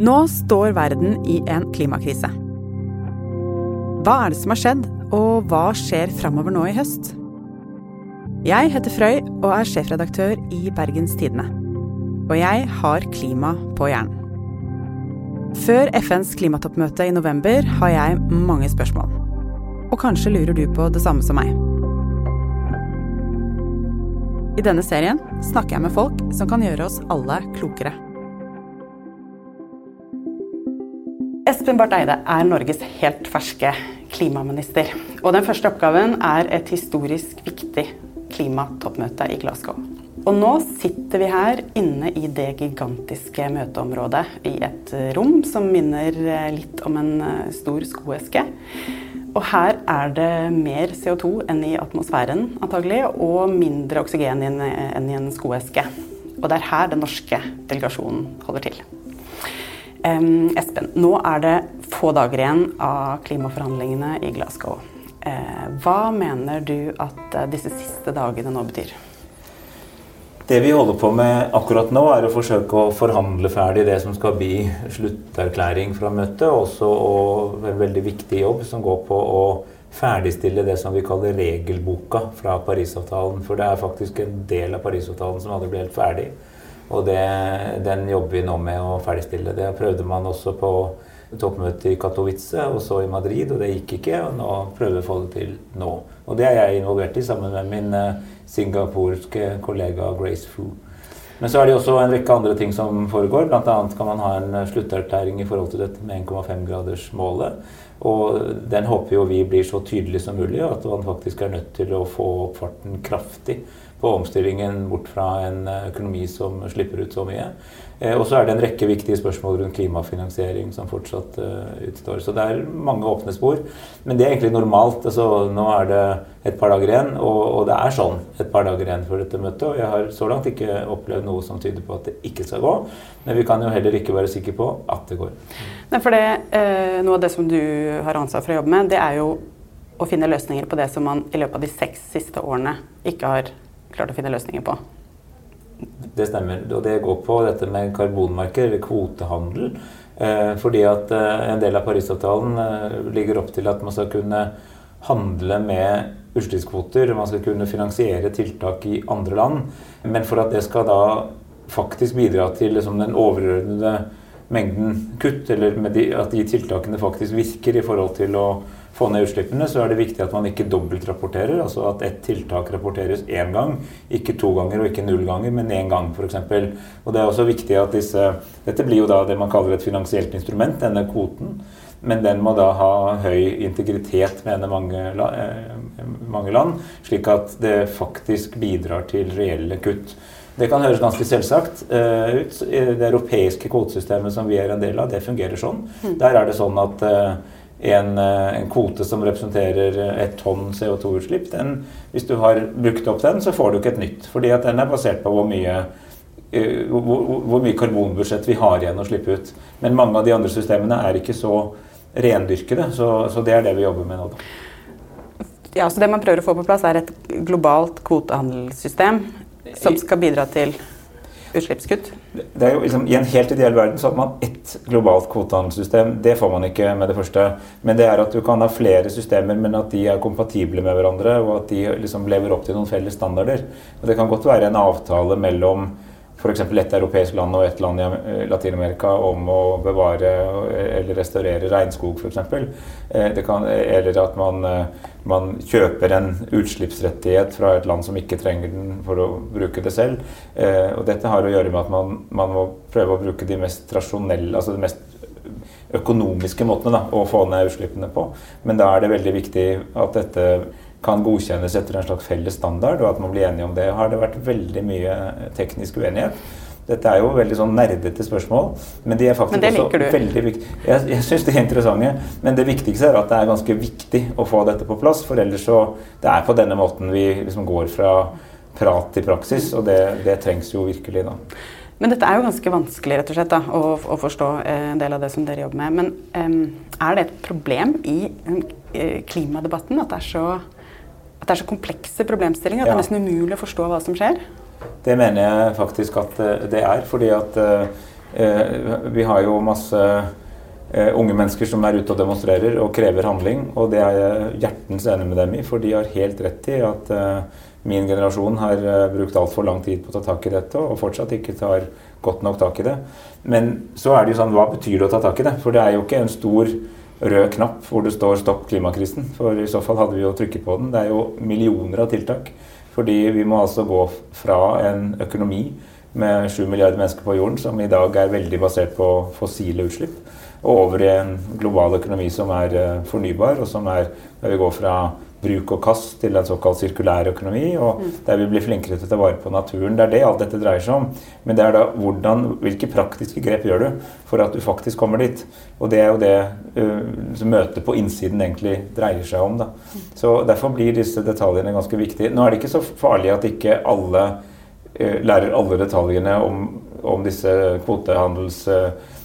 Nå står verden i en klimakrise. Hva er det som har skjedd, og hva skjer framover nå i høst? Jeg heter Frøy og er sjefredaktør i Bergens Tidende. Og jeg har klima på hjernen. Før FNs klimatoppmøte i november har jeg mange spørsmål. Og kanskje lurer du på det samme som meg. I denne serien snakker jeg med folk som kan gjøre oss alle klokere. Espen Barth Eide er Norges helt ferske klimaminister. Og den første oppgaven er et historisk viktig klimatoppmøte i Glasgow. Og nå sitter vi her inne i det gigantiske møteområdet i et rom som minner litt om en stor skoeske. Og her er det mer CO2 enn i atmosfæren antagelig, og mindre oksygen enn i en skoeske. Og det er her den norske delegasjonen holder til. Espen, nå er det få dager igjen av klimaforhandlingene i Glasgow. Eh, hva mener du at eh, disse siste dagene nå betyr? Det vi holder på med akkurat nå, er å forsøke å forhandle ferdig det som skal bli slutterklæring fra møtet. Også og en veldig viktig jobb som går på å ferdigstille det som vi kaller regelboka fra Parisavtalen. For det er faktisk en del av Parisavtalen som aldri ble helt ferdig. Og det, den jobber vi nå med å ferdigstille. Det prøvde man også på toppmøtet i Katowice og så i Madrid, og det gikk ikke. Og nå prøver vi å få det til nå. Og det er jeg involvert i sammen med min singaporske kollega Grace Fu. Men så er det også en rekke andre ting som foregår. Bl.a. kan man ha en eh, slutterklæring i forhold til dette med 1,5-gradersmålet. Og den håper jo vi blir så tydelig som mulig, at man faktisk er nødt til å få opp farten kraftig på omstillingen bort fra en eh, økonomi som slipper ut så mye. Eh, og så er det en rekke viktige spørsmål rundt klimafinansiering som fortsatt uh, utstår. Så det er mange åpne spor. Men det er egentlig normalt. Altså, nå er det et par dager igjen, og, og, det er sånn et par dager igjen for dette møtet. Og jeg har så langt ikke opplevd noe som tyder på at det ikke skal gå. Men vi kan jo heller ikke være sikre på at det går. Nei, for det, eh, Noe av det som du har ansvar for å jobbe med, det er jo å finne løsninger på det som man i løpet av de seks siste årene ikke har klart å finne løsninger på. Det stemmer. Og det går på dette med karbonmarker, eller kvotehandel. Eh, fordi at eh, en del av Parisavtalen eh, ligger opp til at man skal kunne handle med utslippskvoter. Man skal kunne finansiere tiltak i andre land. Men for at det skal da faktisk bidra til liksom, den overordnede mengden kutt, eller de, at de tiltakene faktisk virker i forhold til å få ned utslippene, så er det viktig at man ikke dobbeltrapporterer. Altså at ett tiltak rapporteres én gang, ikke to ganger og ikke null ganger, men én gang f.eks. Og det er også viktig at disse Dette blir jo da det man kaller et finansielt instrument, denne kvoten. Men den må da ha høy integritet, mener mange, eh, mange land, slik at det faktisk bidrar til reelle kutt. Det kan høres ganske selvsagt uh, ut. Det europeiske kvotesystemet som vi er en del av, det fungerer sånn. Mm. Der er det sånn at uh, en, uh, en, kvote som representerer ett tonn CO2-utslipp, hvis du har brukt opp den, så får du ikke et nytt. Fordi at den er basert på hvor mye, hvor, hvor mye karbonbudsjett vi har igjen å slippe ut. Men mange av de andre systemene er ikke så rendyrkede, så, så det er det vi jobber med nå. Ja, så Det man prøver å få på plass, er et globalt kvotehandelssystem som skal bidra til utslippskutt? Det er jo liksom, I en helt ideell verden så hadde man globalt kvotehandelssystem. Det får man ikke med det første. Men det er at du kan ha flere systemer, men at de er kompatible med hverandre, og at de liksom lever opp til noen felles standarder. Og Det kan godt være en avtale mellom f.eks. et europeisk land og et land i Latin-Amerika om å bevare eller restaurere regnskog, f.eks. Eh, eller at man, eh, man, kjøper en utslippsrettighet fra et land som ikke trenger den for å bruke det selv. Eh, og dette har å gjøre med at man, man må prøve å bruke de mest rasjonelle, altså de mest økonomiske måtene da, å få ned utslippene på. Men da er det veldig viktig at dette kan godkjennes etter en slags felles standard, og at man blir enige om det. Har det vært veldig mye teknisk uenighet? Dette er jo veldig sånn nerdete spørsmål, men de er faktisk også veldig viktige. Jeg, jeg syns de er interessante, men det viktigste er at det er ganske viktig å få dette på plass. For ellers så Det er på denne måten vi liksom går fra prat til praksis, og det, det trengs jo virkelig da. Men dette er jo ganske vanskelig rett og slett, da, å, å, forstå eh, en del av det som dere jobber med. Men um, er det et problem i um, klimadebatten at det er så det er så komplekse problemstillinger at ja. det er nesten umulig å forstå hva som skjer? Det mener jeg faktisk at eh, det er. fordi at eh, vi har jo masse unge mennesker som er ute og demonstrerer og krever handling, og det er jeg hjertens enig med dem i, for de har helt rett i at min generasjon har brukt altfor lang tid på å ta tak i dette, og fortsatt ikke tar godt nok tak i det. Men så er det jo sånn, hva betyr det å ta tak i det? For det er jo ikke en stor rød knapp hvor det står 'stopp klimakrisen'. For i så fall hadde vi jo trykket på den. Det er jo millioner av tiltak. Fordi vi må altså gå fra en økonomi med 7 milliarder mennesker på jorden, som i dag er veldig basert på fossile utslipp, og over i en global økonomi som er eh, fornybar, og som er der vi går fra bruk og kast til en såkalt sirkulær økonomi, og mm. der vi blir flinkere til å ta vare på naturen. Det er det alt dette dreier seg om. Men det er da hvordan, hvilke praktiske grep gjør du for at du faktisk kommer dit? Og det er jo det uh, møtet på innsiden egentlig dreier seg om. Da. Så Derfor blir disse detaljene ganske viktige. Nå er det ikke så farlig at ikke alle uh, lærer alle detaljene om, om disse kvotehandels... Uh,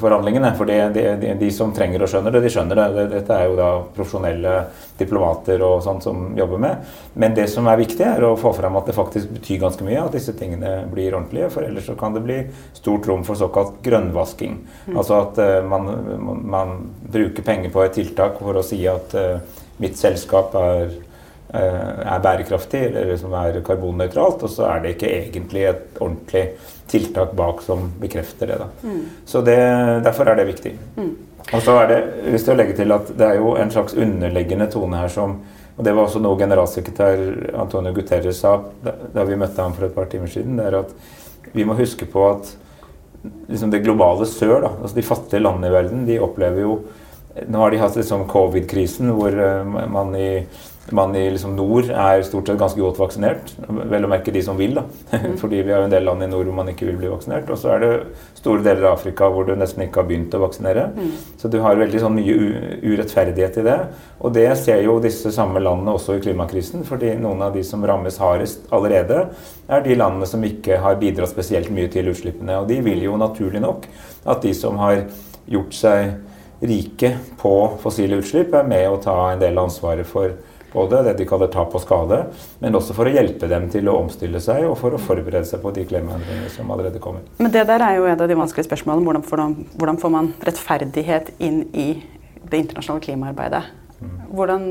forhandlingene. For de, de, de som trenger å skjønne det, de skjønner det. Dette er jo da profesjonelle diplomater og sånt som jobber med. Men det som er viktig, er å få fram at det faktisk betyr ganske mye at disse tingene blir ordentlige. For ellers så kan det bli stort rom for såkalt grønnvasking. Mm. Altså at uh, man, man, bruker penger på et tiltak for å si at uh, mitt selskap er eh, er bærekraftig eller som er karbonnøytralt, og så er det ikke egentlig et ordentlig tiltak bak som bekrefter det. Mm. Så det, Derfor er det viktig. Mm. Og så er det lyst til å legge til at det er jo en slags underleggende tone her som og Det var også noe generalsekretær Antonio Guterres sa da, da vi møtte ham for et par timer siden. det er at Vi må huske på at liksom det globale sør, da, altså de fattige landene i verden, de opplever jo Nå har de hatt liksom covid-krisen, hvor uh, man i man i liksom nord er stort sett ganske godt vaksinert. Vel å merke de som vil, da. Mm. Fordi vi har jo en del land i nord hvor man ikke vil bli vaksinert. Og så er det store deler av Afrika hvor du nesten ikke har begynt å vaksinere. Mm. Så du har veldig sånn mye urettferdighet i det. Og det ser jo disse samme landene også i klimakrisen. Fordi noen av de som rammes hardest allerede, er de landene som ikke har bidratt spesielt mye til utslippene. Og de vil jo naturlig nok at de som har gjort seg rike på fossile utslipp, er med å ta en del av ansvaret for både det de kaller tap og skade, men også for å hjelpe dem til å omstille seg og for å forberede seg på de klimaendringene som allerede kommer. Men det der er jo et av de vanskelige spørsmålene. Hvordan får, man, hvordan får man rettferdighet inn i det internasjonale klimaarbeidet? Hvordan,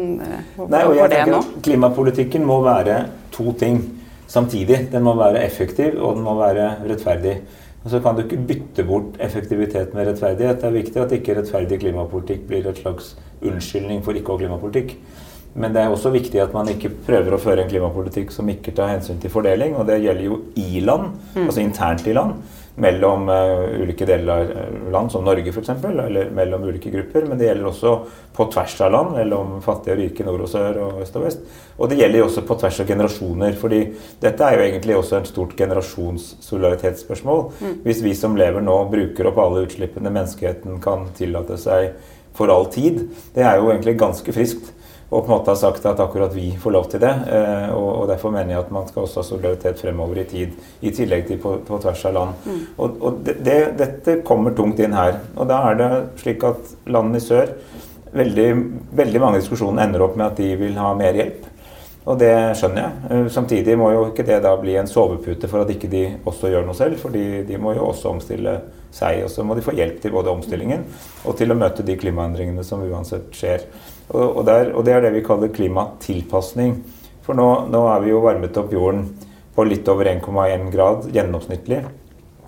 hvordan Nei, får det nå? Klimapolitikken må være to ting samtidig. Den må være effektiv, og den må være rettferdig. Og så kan du ikke bytte bort effektivitet med rettferdighet. Det er viktig at ikke rettferdig klimapolitikk blir et slags unnskyldning for ikke å ha klimapolitikk. Men det er også viktig at man ikke prøver å føre en klimapolitikk som ikke tar hensyn til fordeling. Og det gjelder jo i land, mm. altså internt i land, mellom uh, ulike deler av land, som Norge f.eks., eller mellom ulike grupper. Men det gjelder også på tvers av land, mellom fattige og rike, nord og sør og øst og vest. Og det gjelder også på tvers av generasjoner. fordi dette er jo egentlig også en stort generasjonssolidaritetsspørsmål. Mm. Hvis vi som lever nå, bruker opp alle utslippene menneskeheten kan tillate seg for all tid, det er jo egentlig ganske friskt og på en måte har sagt at akkurat vi får lov til det. Eh, og, Derfor mener jeg at man skal også ha solidaritet fremover i tid, i tillegg til på, på tvers av land. Mm. Og, og det, det, Dette kommer tungt inn her. Og da er det slik at landene i sør veldig, veldig mange diskusjoner ender opp med at de vil ha mer hjelp. Og det skjønner jeg. Eh, samtidig må jo ikke det da bli en sovepute for at ikke de også gjør noe selv, for de må jo også omstille seg. Og så må de få hjelp til både omstillingen og til å møte de klimaendringene som uansett skjer. Og, der, og det er det vi kaller klimatilpasning. For nå, nå er vi jo varmet opp jorden på litt over 1,1 grad gjennomsnittlig.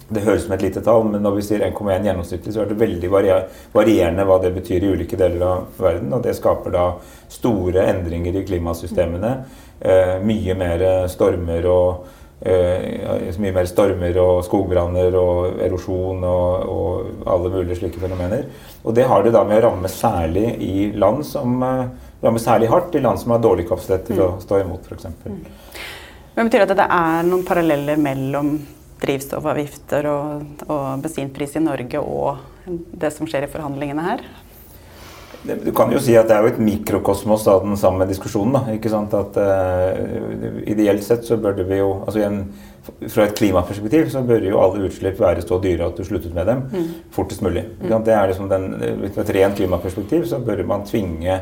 Det høres som et lite tall, men når vi sier 1,1 gjennomsnittlig, så er det veldig varierende hva det betyr i ulike deler av verden. Og det skaper da store endringer i klimasystemene. Eh, mye mer stormer og eh, mye mer stormer og skogbranner og erosjon og, og, alle mulige slike fenomener. Og det har det da med å ramme særlig i land som eh, rammer særlig hardt, i land som har dårlig kapasitet til mm. å stå imot, f.eks. Mm. Men betyr det at det er noen paralleller mellom drivstoffavgifter og, og bensinpris i Norge og det som skjer i forhandlingene her? Du kan jo si at det er jo et mikrokosmos av den samme diskusjonen. Da, ikke sant? At uh, Ideelt sett så burde vi jo altså igjen, Fra et klimaperspektiv så bør jo alle utslipp være så dyre at du sluttet med dem mm. fortest mulig. Mm. Det er liksom den, Fra et rent klimaperspektiv så bør man tvinge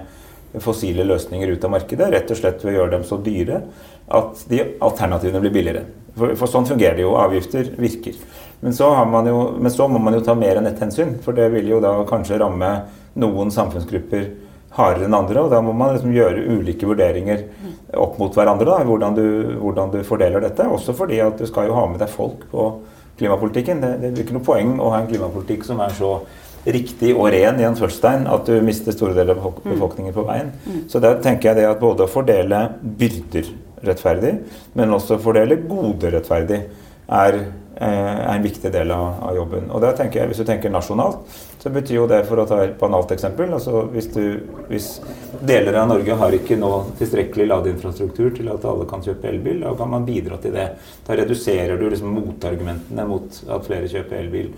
fossile løsninger ut av markedet. Rett og slett ved å gjøre dem så dyre at de alternativene blir billigere. For, for, sånn fungerer det jo. Avgifter virker. Men så, jo, men så, må man jo ta mer enn ett hensyn. For det vil jo da kanskje ramme noen samfunnsgrupper hardere enn andre. Og da må man liksom gjøre ulike vurderinger opp mot hverandre. da, hvordan du, hvordan du, fordeler dette. Også fordi at du skal jo ha med deg folk på klimapolitikken. Det, det er ikke noe poeng å ha en klimapolitikk som er så riktig og ren i en førstein at du mister store deler av mm. befolkningen på veien. Mm. Så da tenker jeg det at både å fordele byrder rettferdig, men også fordele gode rettferdig, er, eh, er en viktig del av, av, jobben. Og der tenker jeg, Hvis du tenker nasjonalt, så betyr jo det, for å ta et banalt eksempel altså hvis, du, hvis deler av Norge har ikke nå tilstrekkelig ladeinfrastruktur til at alle kan kjøpe elbil, da kan man bidra til det. Da reduserer du liksom motargumentene mot at flere kjøper elbil.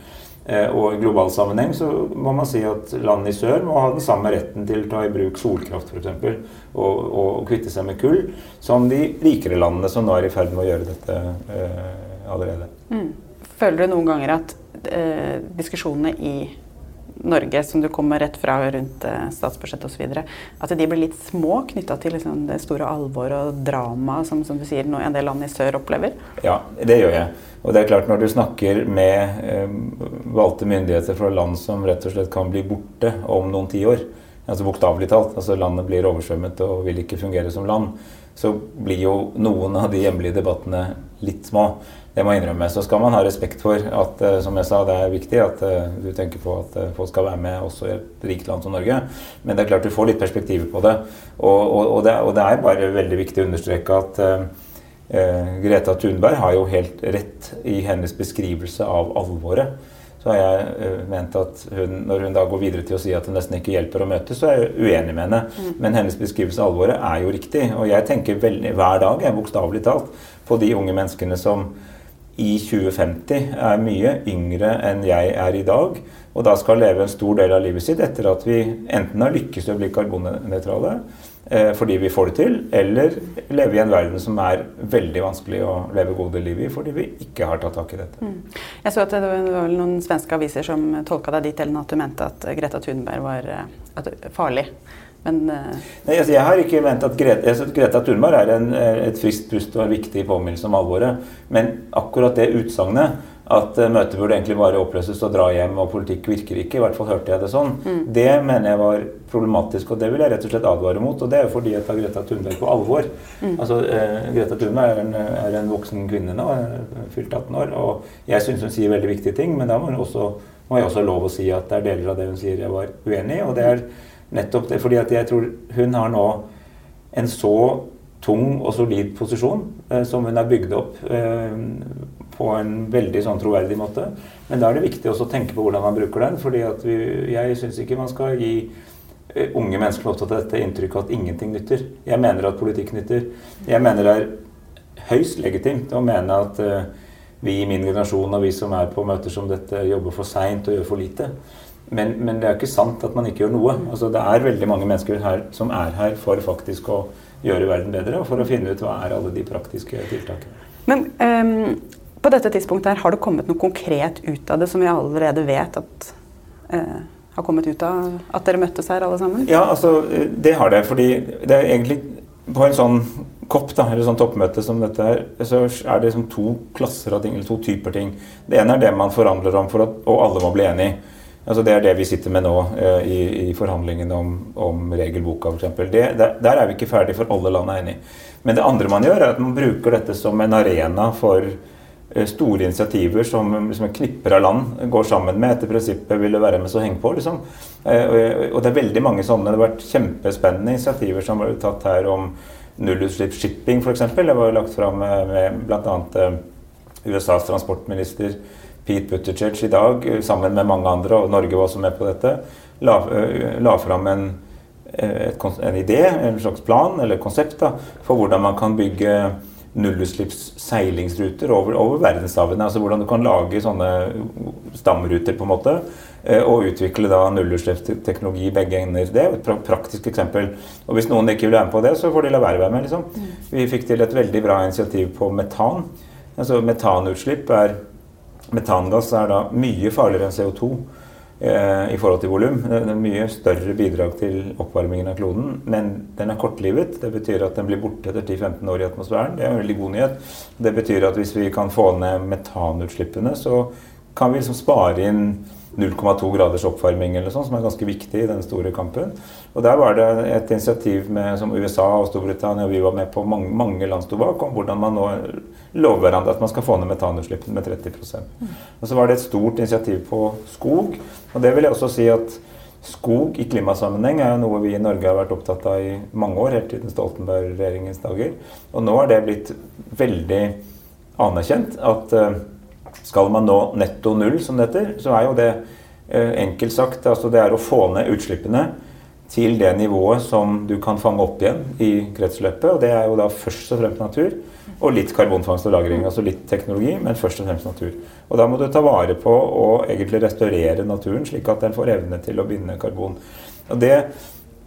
Eh, og i global sammenheng så må man si at land i sør må ha den samme retten til å ta i bruk solkraft f.eks. Og, og kvitte seg med kull, som de rikere landene som nå er i ferd med å gjøre dette eh, allerede. Mm. Føler du noen ganger at eh, diskusjonene i Norge, som du kommer rett fra rundt eh, statsbudsjettet osv., at de blir litt små knytta til liksom, det store alvoret og dramaet som, som, du sier, en del land i sør opplever? Ja, det gjør jeg. Og det er klart Når du snakker med eh, valgte myndigheter fra land som rett og slett kan bli borte om noen tiår, altså bokstavelig talt, altså landet blir oversvømmet og vil ikke fungere som land, så blir jo noen av de hjemlige debattene litt små. Det må jeg innrømme. Så skal man ha respekt for at eh, som jeg sa, det er viktig at uh, du tenker på at uh, folk skal være med også i et rikt land som Norge. Men det er klart du får litt perspektiver på det. Og, og, og, det, og det, er bare veldig viktig å understreke at uh, Eh, Greta Thunberg har jo helt rett i hennes beskrivelse av alvoret. Så har jeg eh, ment at hun, når hun da går videre til å si at det nesten ikke hjelper å møtes, så er jeg uenig med henne. Mm. Men hennes beskrivelse av alvoret er jo riktig. Og jeg tenker veldig, hver dag, bokstavelig talt, på de unge menneskene som i 2050 er mye yngre enn jeg er i dag, og da skal leve en stor del av livet sitt etter at vi enten har lykkes i å bli karbonnøytrale, fordi vi får det til, eller leve i en verden som er veldig vanskelig å leve gode liv i fordi vi ikke har tatt tak i dette. Mm. Jeg så at det var noen svenske aviser som tolka deg dit at du mente at Greta Thunberg var eh, farlig. Men, uh... Nei, altså, jeg har ikke ment at Greta, Greta Thunberg er en, et friskt pust og en viktig påminnelse om alvoret. Men akkurat det utsagnet at uh, møtet burde egentlig bare oppløses og dra hjem, og politikk virker ikke. I hvert fall hørte jeg det sånn. Mm. Det mener jeg var problematisk, og det vil jeg rett og slett advare mot. Og det er jo fordi jeg tar Greta Thunberg på alvor. Mm. Altså, eh, Greta Thunberg er en, er en, voksen kvinne nå, fylt 18 år, og jeg syns hun sier veldig viktige ting, men da må, også, må jeg også lov å si at det er deler av det hun sier jeg var uenig i. Og det er nettopp det fordi at jeg tror hun har nå en så tung og solid posisjon eh, som hun har bygd opp eh, på en veldig sånn troverdig måte. Men da er det viktig også å tenke på hvordan man bruker den. fordi jeg syns ikke man skal gi eh, unge mennesker opptatt av dette inntrykket at ingenting nytter. Jeg mener at politikk nytter. Jeg mener det er høyst legitimt å mene at uh, vi i min generasjon og vi som er på møter som dette, jobber for seint og gjør for lite. Men, men, det er ikke sant at man ikke gjør noe. Altså, det er veldig mange mennesker her som er her for faktisk å gjøre verden bedre, og for å finne ut hva er alle de praktiske tiltakene. Men um på dette tidspunktet her, har det kommet noe konkret ut av det som vi allerede vet at eh, har kommet ut av at dere møttes her alle sammen? Ja, altså det har det. Fordi det er egentlig på en sånn kopp, da, eller sånn toppmøte som dette her, så er det liksom to klasser av ting, eller to typer ting. Det ene er det man forhandler om, for at, og alle må bli enig. Altså Det er det vi sitter med nå eh, i, i, forhandlingene om, om regelboka f.eks. Der, der er vi ikke ferdig, for alle land er enig. Men det andre man gjør, er at man bruker dette som en arena for store initiativer som liksom, knipper av land går sammen med. Etter prinsippet 'vil du være med, så heng på'. liksom. Eh, og det er veldig mange sånne. Det har vært kjempespennende initiativer som har vært tatt her om nullutslippsshipping f.eks. Det var lagt fram med, bl.a. Eh, USAs transportminister Pete Buttigieg i dag, sammen med mange andre, og Norge var også med på dette, la, la fram en, en idé, en slags plan eller konsept da, for hvordan man kan bygge nullutslippsseilingsruter over, over verdenshavene. Altså hvordan du kan lage sånne stamruter på en måte, eh, og utvikle da nullutslippsteknologi i begge ender. Det er et praktisk eksempel. Og Hvis noen ikke vil være med på det, så får de la være å være med. liksom. Vi fikk til et veldig bra initiativ på metan. Altså Metanutslipp er Metangass er da mye farligere enn CO2. Eh, i forhold til volum. Det er mye større bidrag til oppvarmingen av kloden, men den er kortlivet. Det betyr at den blir borte etter 10-15 år i atmosfæren. Det er en veldig god nyhet. Det betyr at hvis vi kan få ned metanutslippene, så kan vi liksom spare inn 0,2 graders oppvarming, eller sånn, som er ganske viktig i den store kampen. Og Der var det et initiativ med, som USA og Storbritannia og vi var med på, mange, mange land sto bak, om hvordan man nå lover hverandre at man skal få ned metanutslippene med 30% Og Så var det et stort initiativ på skog. og det vil jeg også si at Skog i klimasammenheng er jo noe vi i Norge har vært opptatt av i mange år, helt siden Stoltenberg-regjeringens dager. Og nå er det blitt veldig anerkjent at uh, skal man nå netto null, som det heter, så er jo det uh, enkelt sagt altså det er å få ned utslippene til det nivået som du kan fange opp igjen i kretsløpet. Og det er jo da først og fremst natur. Og litt karbonfangst og -lagring, altså litt teknologi, men først og fremst natur. Og da må du ta vare på og egentlig restaurere naturen, slik at den får evne til å binde karbon. Og det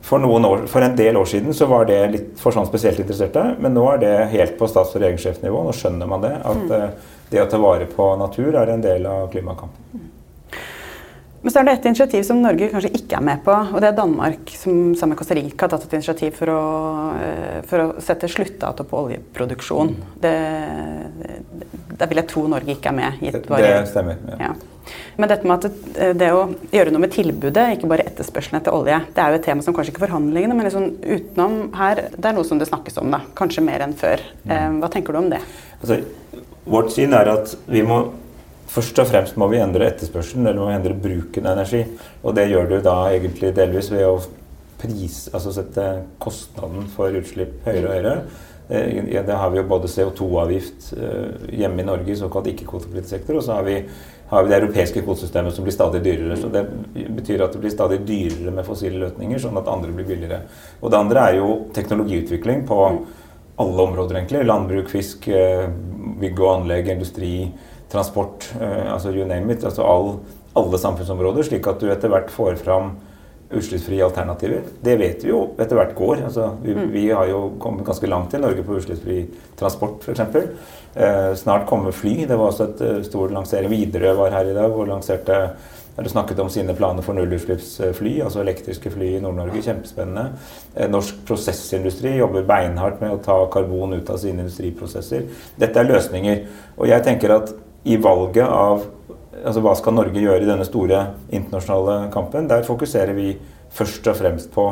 for, år, for, en del år siden så var det litt for sånn spesielt interesserte, men nå er det helt på stats- og regjeringssjefnivå. Nå skjønner man det, at mm. Det å ta vare på natur er en del av klimakampen. Men så er det et initiativ som Norge kanskje ikke er med på. og Det er Danmark som sammen med Costa Rica har tatt et initiativ for å, eh, for å sette sluttdato på oljeproduksjon. Det, vil jeg tro Norge ikke er med. Gitt bare, det stemmer. Ja. Ja. Men dette med at det å gjøre noe med tilbudet, ikke bare etterspørselen etter olje, det er jo et tema som kanskje ikke forhandlingene, men liksom utenom her, det er noe som det snakkes om. da, Kanskje mer enn før. Mm. Eh, hva tenker du om det? Altså, vårt syn er at vi må Først og fremst må vi endre etterspørselen, eller må vi endre bruken av energi. Og det gjør du da egentlig delvis ved å pris, altså sette kostnaden for utslipp høyere og høyere. Eh, det har vi jo både CO2-avgift eh, hjemme i Norge, i såkalt ikke-kvotepliktig sektor, og så har vi, har vi, det europeiske kvotesystemet som blir stadig dyrere. Så det betyr at det blir stadig dyrere med fossile løsninger, sånn at andre blir billigere. Og det andre er jo teknologiutvikling på alle områder, egentlig. Landbruk, fisk, eh, bygg og anlegg, industri transport, eh, altså you name it. altså all, alle samfunnsområder, slik at du etter hvert får fram utslippsfrie alternativer. Det vet vi jo etter hvert går. Altså, vi, mm. vi, har jo kommet ganske langt i Norge på utslippsfri transport, f.eks. Eh, snart kommer fly. Det var også et uh, stor lansering. Widerøe var her i dag og lanserte eller snakket om sine planer for nullutslippsfly, altså elektriske fly i Nord-Norge. Kjempespennende. Eh, norsk prosessindustri jobber beinhardt med å ta karbon ut av sine industriprosesser. Dette er løsninger. Og jeg tenker at i valget av altså hva skal Norge gjøre i denne store internasjonale kampen, der fokuserer vi først og fremst på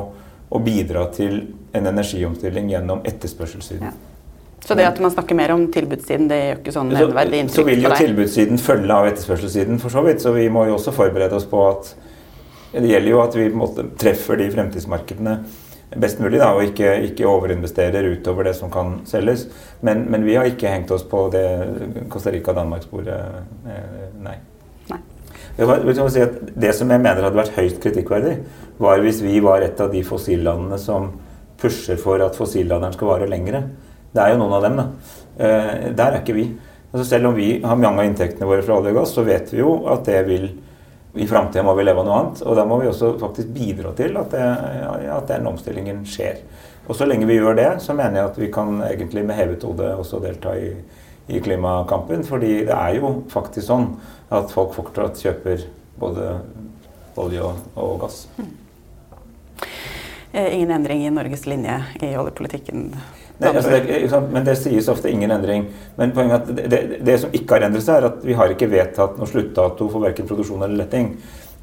å bidra til en energiomstilling gjennom etterspørselssiden. Ja. Så det at man snakker mer om tilbudssiden, det gjør ikke sånn nevneverdig inntrykk på deg? Så vil jo tilbudssiden følge av etterspørselssiden, for så vidt. Så vi må jo også forberede oss på at det gjelder jo at vi måte treffer de fremtidsmarkedene best mulig, da, og ikke, ikke overinvesterer utover det som kan selges. Men, men, vi har ikke hengt oss på det Costa Rica-Danmark-sporet. Eh, nei. nei. Si det som jeg mener hadde vært høyst kritikkverdig, var hvis vi var et av de fossillandene som pusher for at fossilladeren skal vare lengre. Det er jo noen av dem, da. Eh, der er ikke vi. Altså selv om vi har mange av inntektene våre fra olje og gass, så vet vi jo at det vil i framtida må vi leve av noe annet. Og da må vi også faktisk bidra til at, det, at den omstillingen skjer. Og så lenge vi gjør det, så mener jeg at vi kan egentlig med hevet hode også delta i, i klimakampen. Fordi det er jo faktisk sånn at folk fortsatt kjøper både olje og, og gass. Mm. Ingen endring i Norges linje i oljepolitikken Nei, altså det, men det sies ofte ingen endring. Men poenget er at det, det, som ikke har endret seg, er at vi har ikke vedtatt noe sluttdato for verken produksjon eller letting.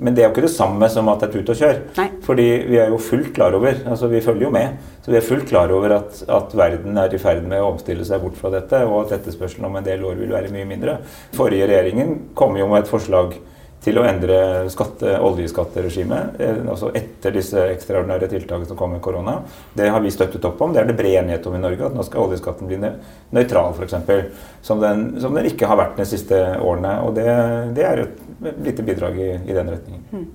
Men det er jo ikke det samme som at det er tut og kjør. Nei. Fordi vi er jo fullt klar over altså vi følger jo med, så vi er fullt klar over at, at, verden er i ferd med å omstille seg bort fra dette, og at etterspørselen om en del år vil være mye mindre. Forrige regjeringen kom jo med et forslag til å endre skatte, oljeskatteregimet eh, altså etter disse ekstraordinære tiltakene som kom med korona. Det har vi støttet opp om. Det er det bred enighet om i Norge, at nå skal oljeskatten bli nøytral, f.eks. Som, som den ikke har vært de siste årene. Og det, det er et lite bidrag i, i den retningen. Mm.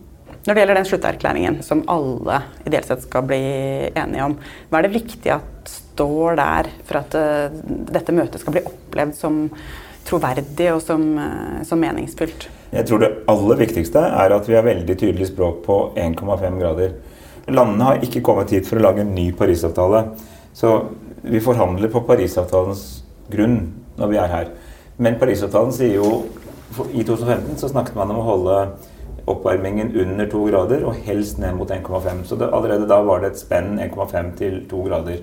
Når det gjelder den slutterklæringen som alle ideelt sett skal bli enige om, hva er det viktig at står der for at uh, dette møtet skal bli opplevd som troverdig og som, uh, som meningsfylt? Jeg tror det aller viktigste er at vi har veldig tydelig språk på 1,5 grader. Landene har ikke kommet hit for å lage en ny Parisavtale. Så vi forhandler på Parisavtalens grunn når vi er her. Men Parisavtalen sier jo I 2015 så snakket man om å holde oppvarmingen under 2 grader, og helst ned mot 1,5. Så det, allerede da var det et spenn 1,5 til 2 grader.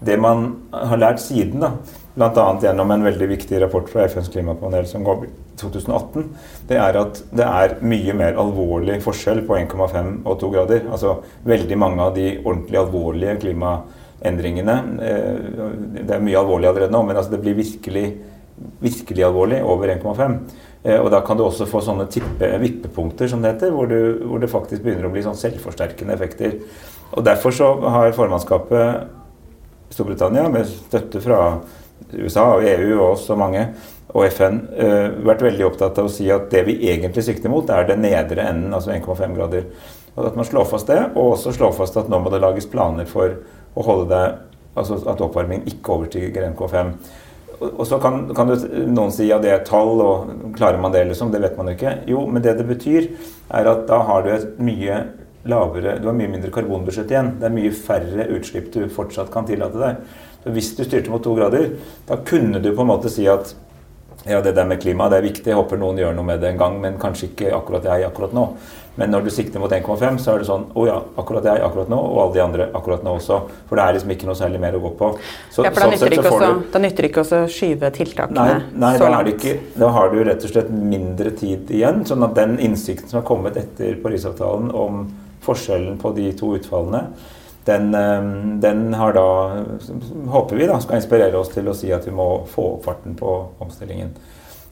Det man har lært siden, da, bl.a. gjennom en veldig viktig rapport fra FNs klimapanel som går i 2018, det er at det er mye mer alvorlig forskjell på 1,5 og 2 grader. Altså veldig mange av de ordentlig alvorlige klimaendringene eh, Det er mye alvorlig allerede nå, men altså det blir virkelig, virkelig alvorlig over 1,5. Eh, og da kan du også få sånne tippe, vippepunkter, som det heter, hvor, du, hvor det faktisk begynner å bli sånn selvforsterkende effekter. Og Derfor så har formannskapet Storbritannia, med støtte fra USA og EU og oss og mange, og FN, uh, vært veldig opptatt av å si at det vi egentlig sikter mot, er den nedre enden, altså 1,5 grader. Og At man slår fast det, og også slår fast at nå må det lages planer for å holde det Altså at oppvarming ikke overstiger 1,5. Og så kan, kan du, noen si at ja, det er tall, og klarer man det, liksom? Det vet man jo ikke. Jo, men det det betyr, er at da har du et mye lavere Du har mye mindre karbonbudsjett igjen. Det er mye færre utslipp du fortsatt kan tillate deg. Så hvis du styrte mot to grader, da kunne du på en måte si at ja, det der med klima det er viktig, jeg håper noen gjør noe med det en gang, men kanskje ikke akkurat jeg akkurat nå. Men når du sikter mot 1,5, så er det sånn Å oh ja, akkurat jeg akkurat nå, og alle de andre akkurat nå også. For det er liksom ikke noe særlig mer å gå på. Så, ja, for da sånn nytter, sett, også, du, da nytter ikke å skyve tiltakene nei, nei, så langt. Ikke, da har du rett og slett mindre tid igjen. Sånn at den innsikten som har kommet etter Parisavtalen om forskjellen på de to utfallene, den, eh, den, har da, håper vi da, skal inspirere oss til å si at vi må få opp farten på omstillingen.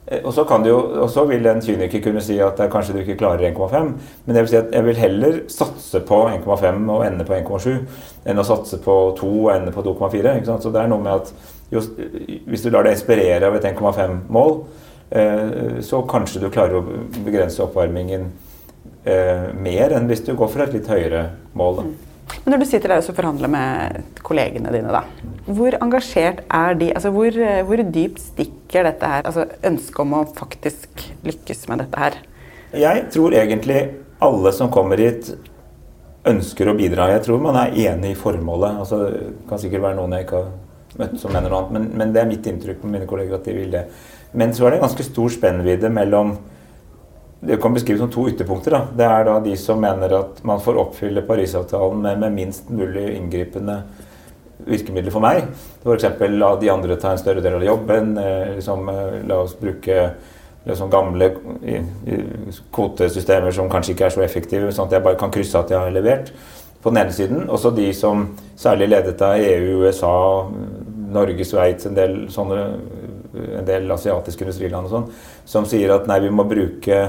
Eh, og så, kan du og så vil en kyniker kunne si at kanskje du ikke klarer 1,5, men jeg vil si at jeg vil heller satse på 1,5 og ende på 1,7 enn å satse på 2 og ende på 2,4. Så det er noe med at just, hvis du lar deg inspirere av et 1,5-mål, eh, så kanskje du klarer å begrense oppvarmingen mer enn hvis du går for et litt høyere mål. Da. Men når du sitter der og forhandler med kollegene dine, da, hvor engasjert er de? Altså, hvor, hvor dypt stikker dette her? Altså ønsket om å faktisk lykkes med dette her? Jeg tror egentlig alle som kommer hit, ønsker å bidra. Jeg tror man er enig i formålet. Altså, det kan sikkert være noen jeg ikke har møtt som mener noe annet, men, men det er mitt inntrykk på mine kolleger at de vil det. Men så er det ganske stor spennvidde mellom det kan beskrives som to ytterpunkter. Da. Det er da de som mener at man får oppfylle Parisavtalen med, med minst mulig inngripende virkemidler for meg. F.eks. la de andre ta en større del av jobben. Eh, liksom, eh, la oss bruke liksom, gamle kvotesystemer som kanskje ikke er så effektive, sånn at jeg bare kan krysse at jeg har levert. På den ene siden. Også de som særlig ledet av EU, USA, Norge, Sveits, en del sånne en del asiatiske industriland og sånn, som sier at nei, vi må bruke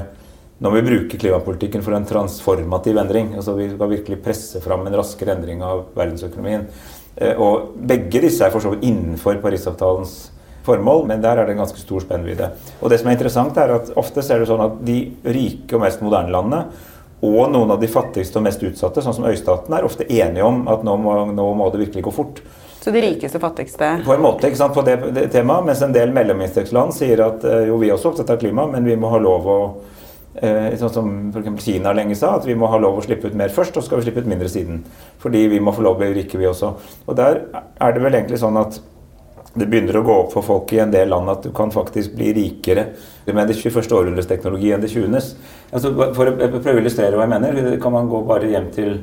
nå må vi bruke klimapolitikken for en transformativ endring. altså Vi skal virkelig presse fram en raskere endring av verdensøkonomien. Eh, og Begge disse er for så vidt innenfor Parisavtalens formål, men der er det en ganske stor spennvidde. Og det som er interessant er at Ofte er det sånn at de rike og mest moderne landene og noen av de fattigste og mest utsatte, sånn som øystatene, er ofte enige om at nå må, nå må det virkelig gå fort. Så de rikeste og fattigste På en måte, ikke sant, på det, det temaet. Mens en del mellominntektsland sier at eh, jo, vi er også opptatt av klima, men vi må ha lov å Sånn som f.eks. Kina lenge sa, at vi må ha lov å slippe ut mer først, og så skal vi slippe ut mindre siden. Fordi vi må få lov å bli rike, vi også. Og der er det vel egentlig sånn at det begynner å gå opp for folk i en del land at du kan faktisk bli rikere med det 21. århundres teknologi enn det 20. Altså, for å prøve å illustrere hva jeg mener, kan man gå bare hjem til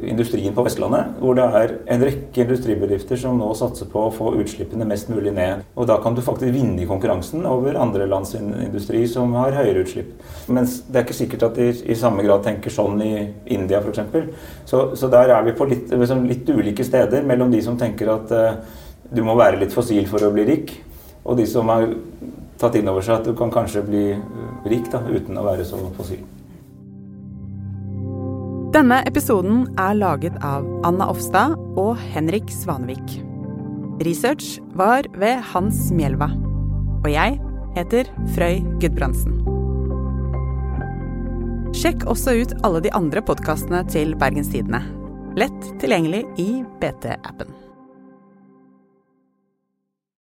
industrien på Vestlandet, hvor det er en rekke industribedrifter som nå satser på å få utslippene mest mulig ned. Og da kan du faktisk vinne i konkurransen over andre lands industri som har høyere utslipp. Mens det er ikke sikkert at de i samme grad tenker sånn i India f.eks. Så, så der er vi på litt, liksom litt, ulike steder mellom de som tenker at uh, du må være litt fossil for å bli rik, og de som har tatt inn over seg at du kan kanskje bli rik da, uten å være så fossil. Denne episoden er laget av Anna Offstad og Henrik Svanevik. Research var ved Hans Mjelva. Og jeg heter Frøy Gudbrandsen. Sjekk også ut alle de andre podkastene til Bergens Tidende. Lett tilgjengelig i BT-appen.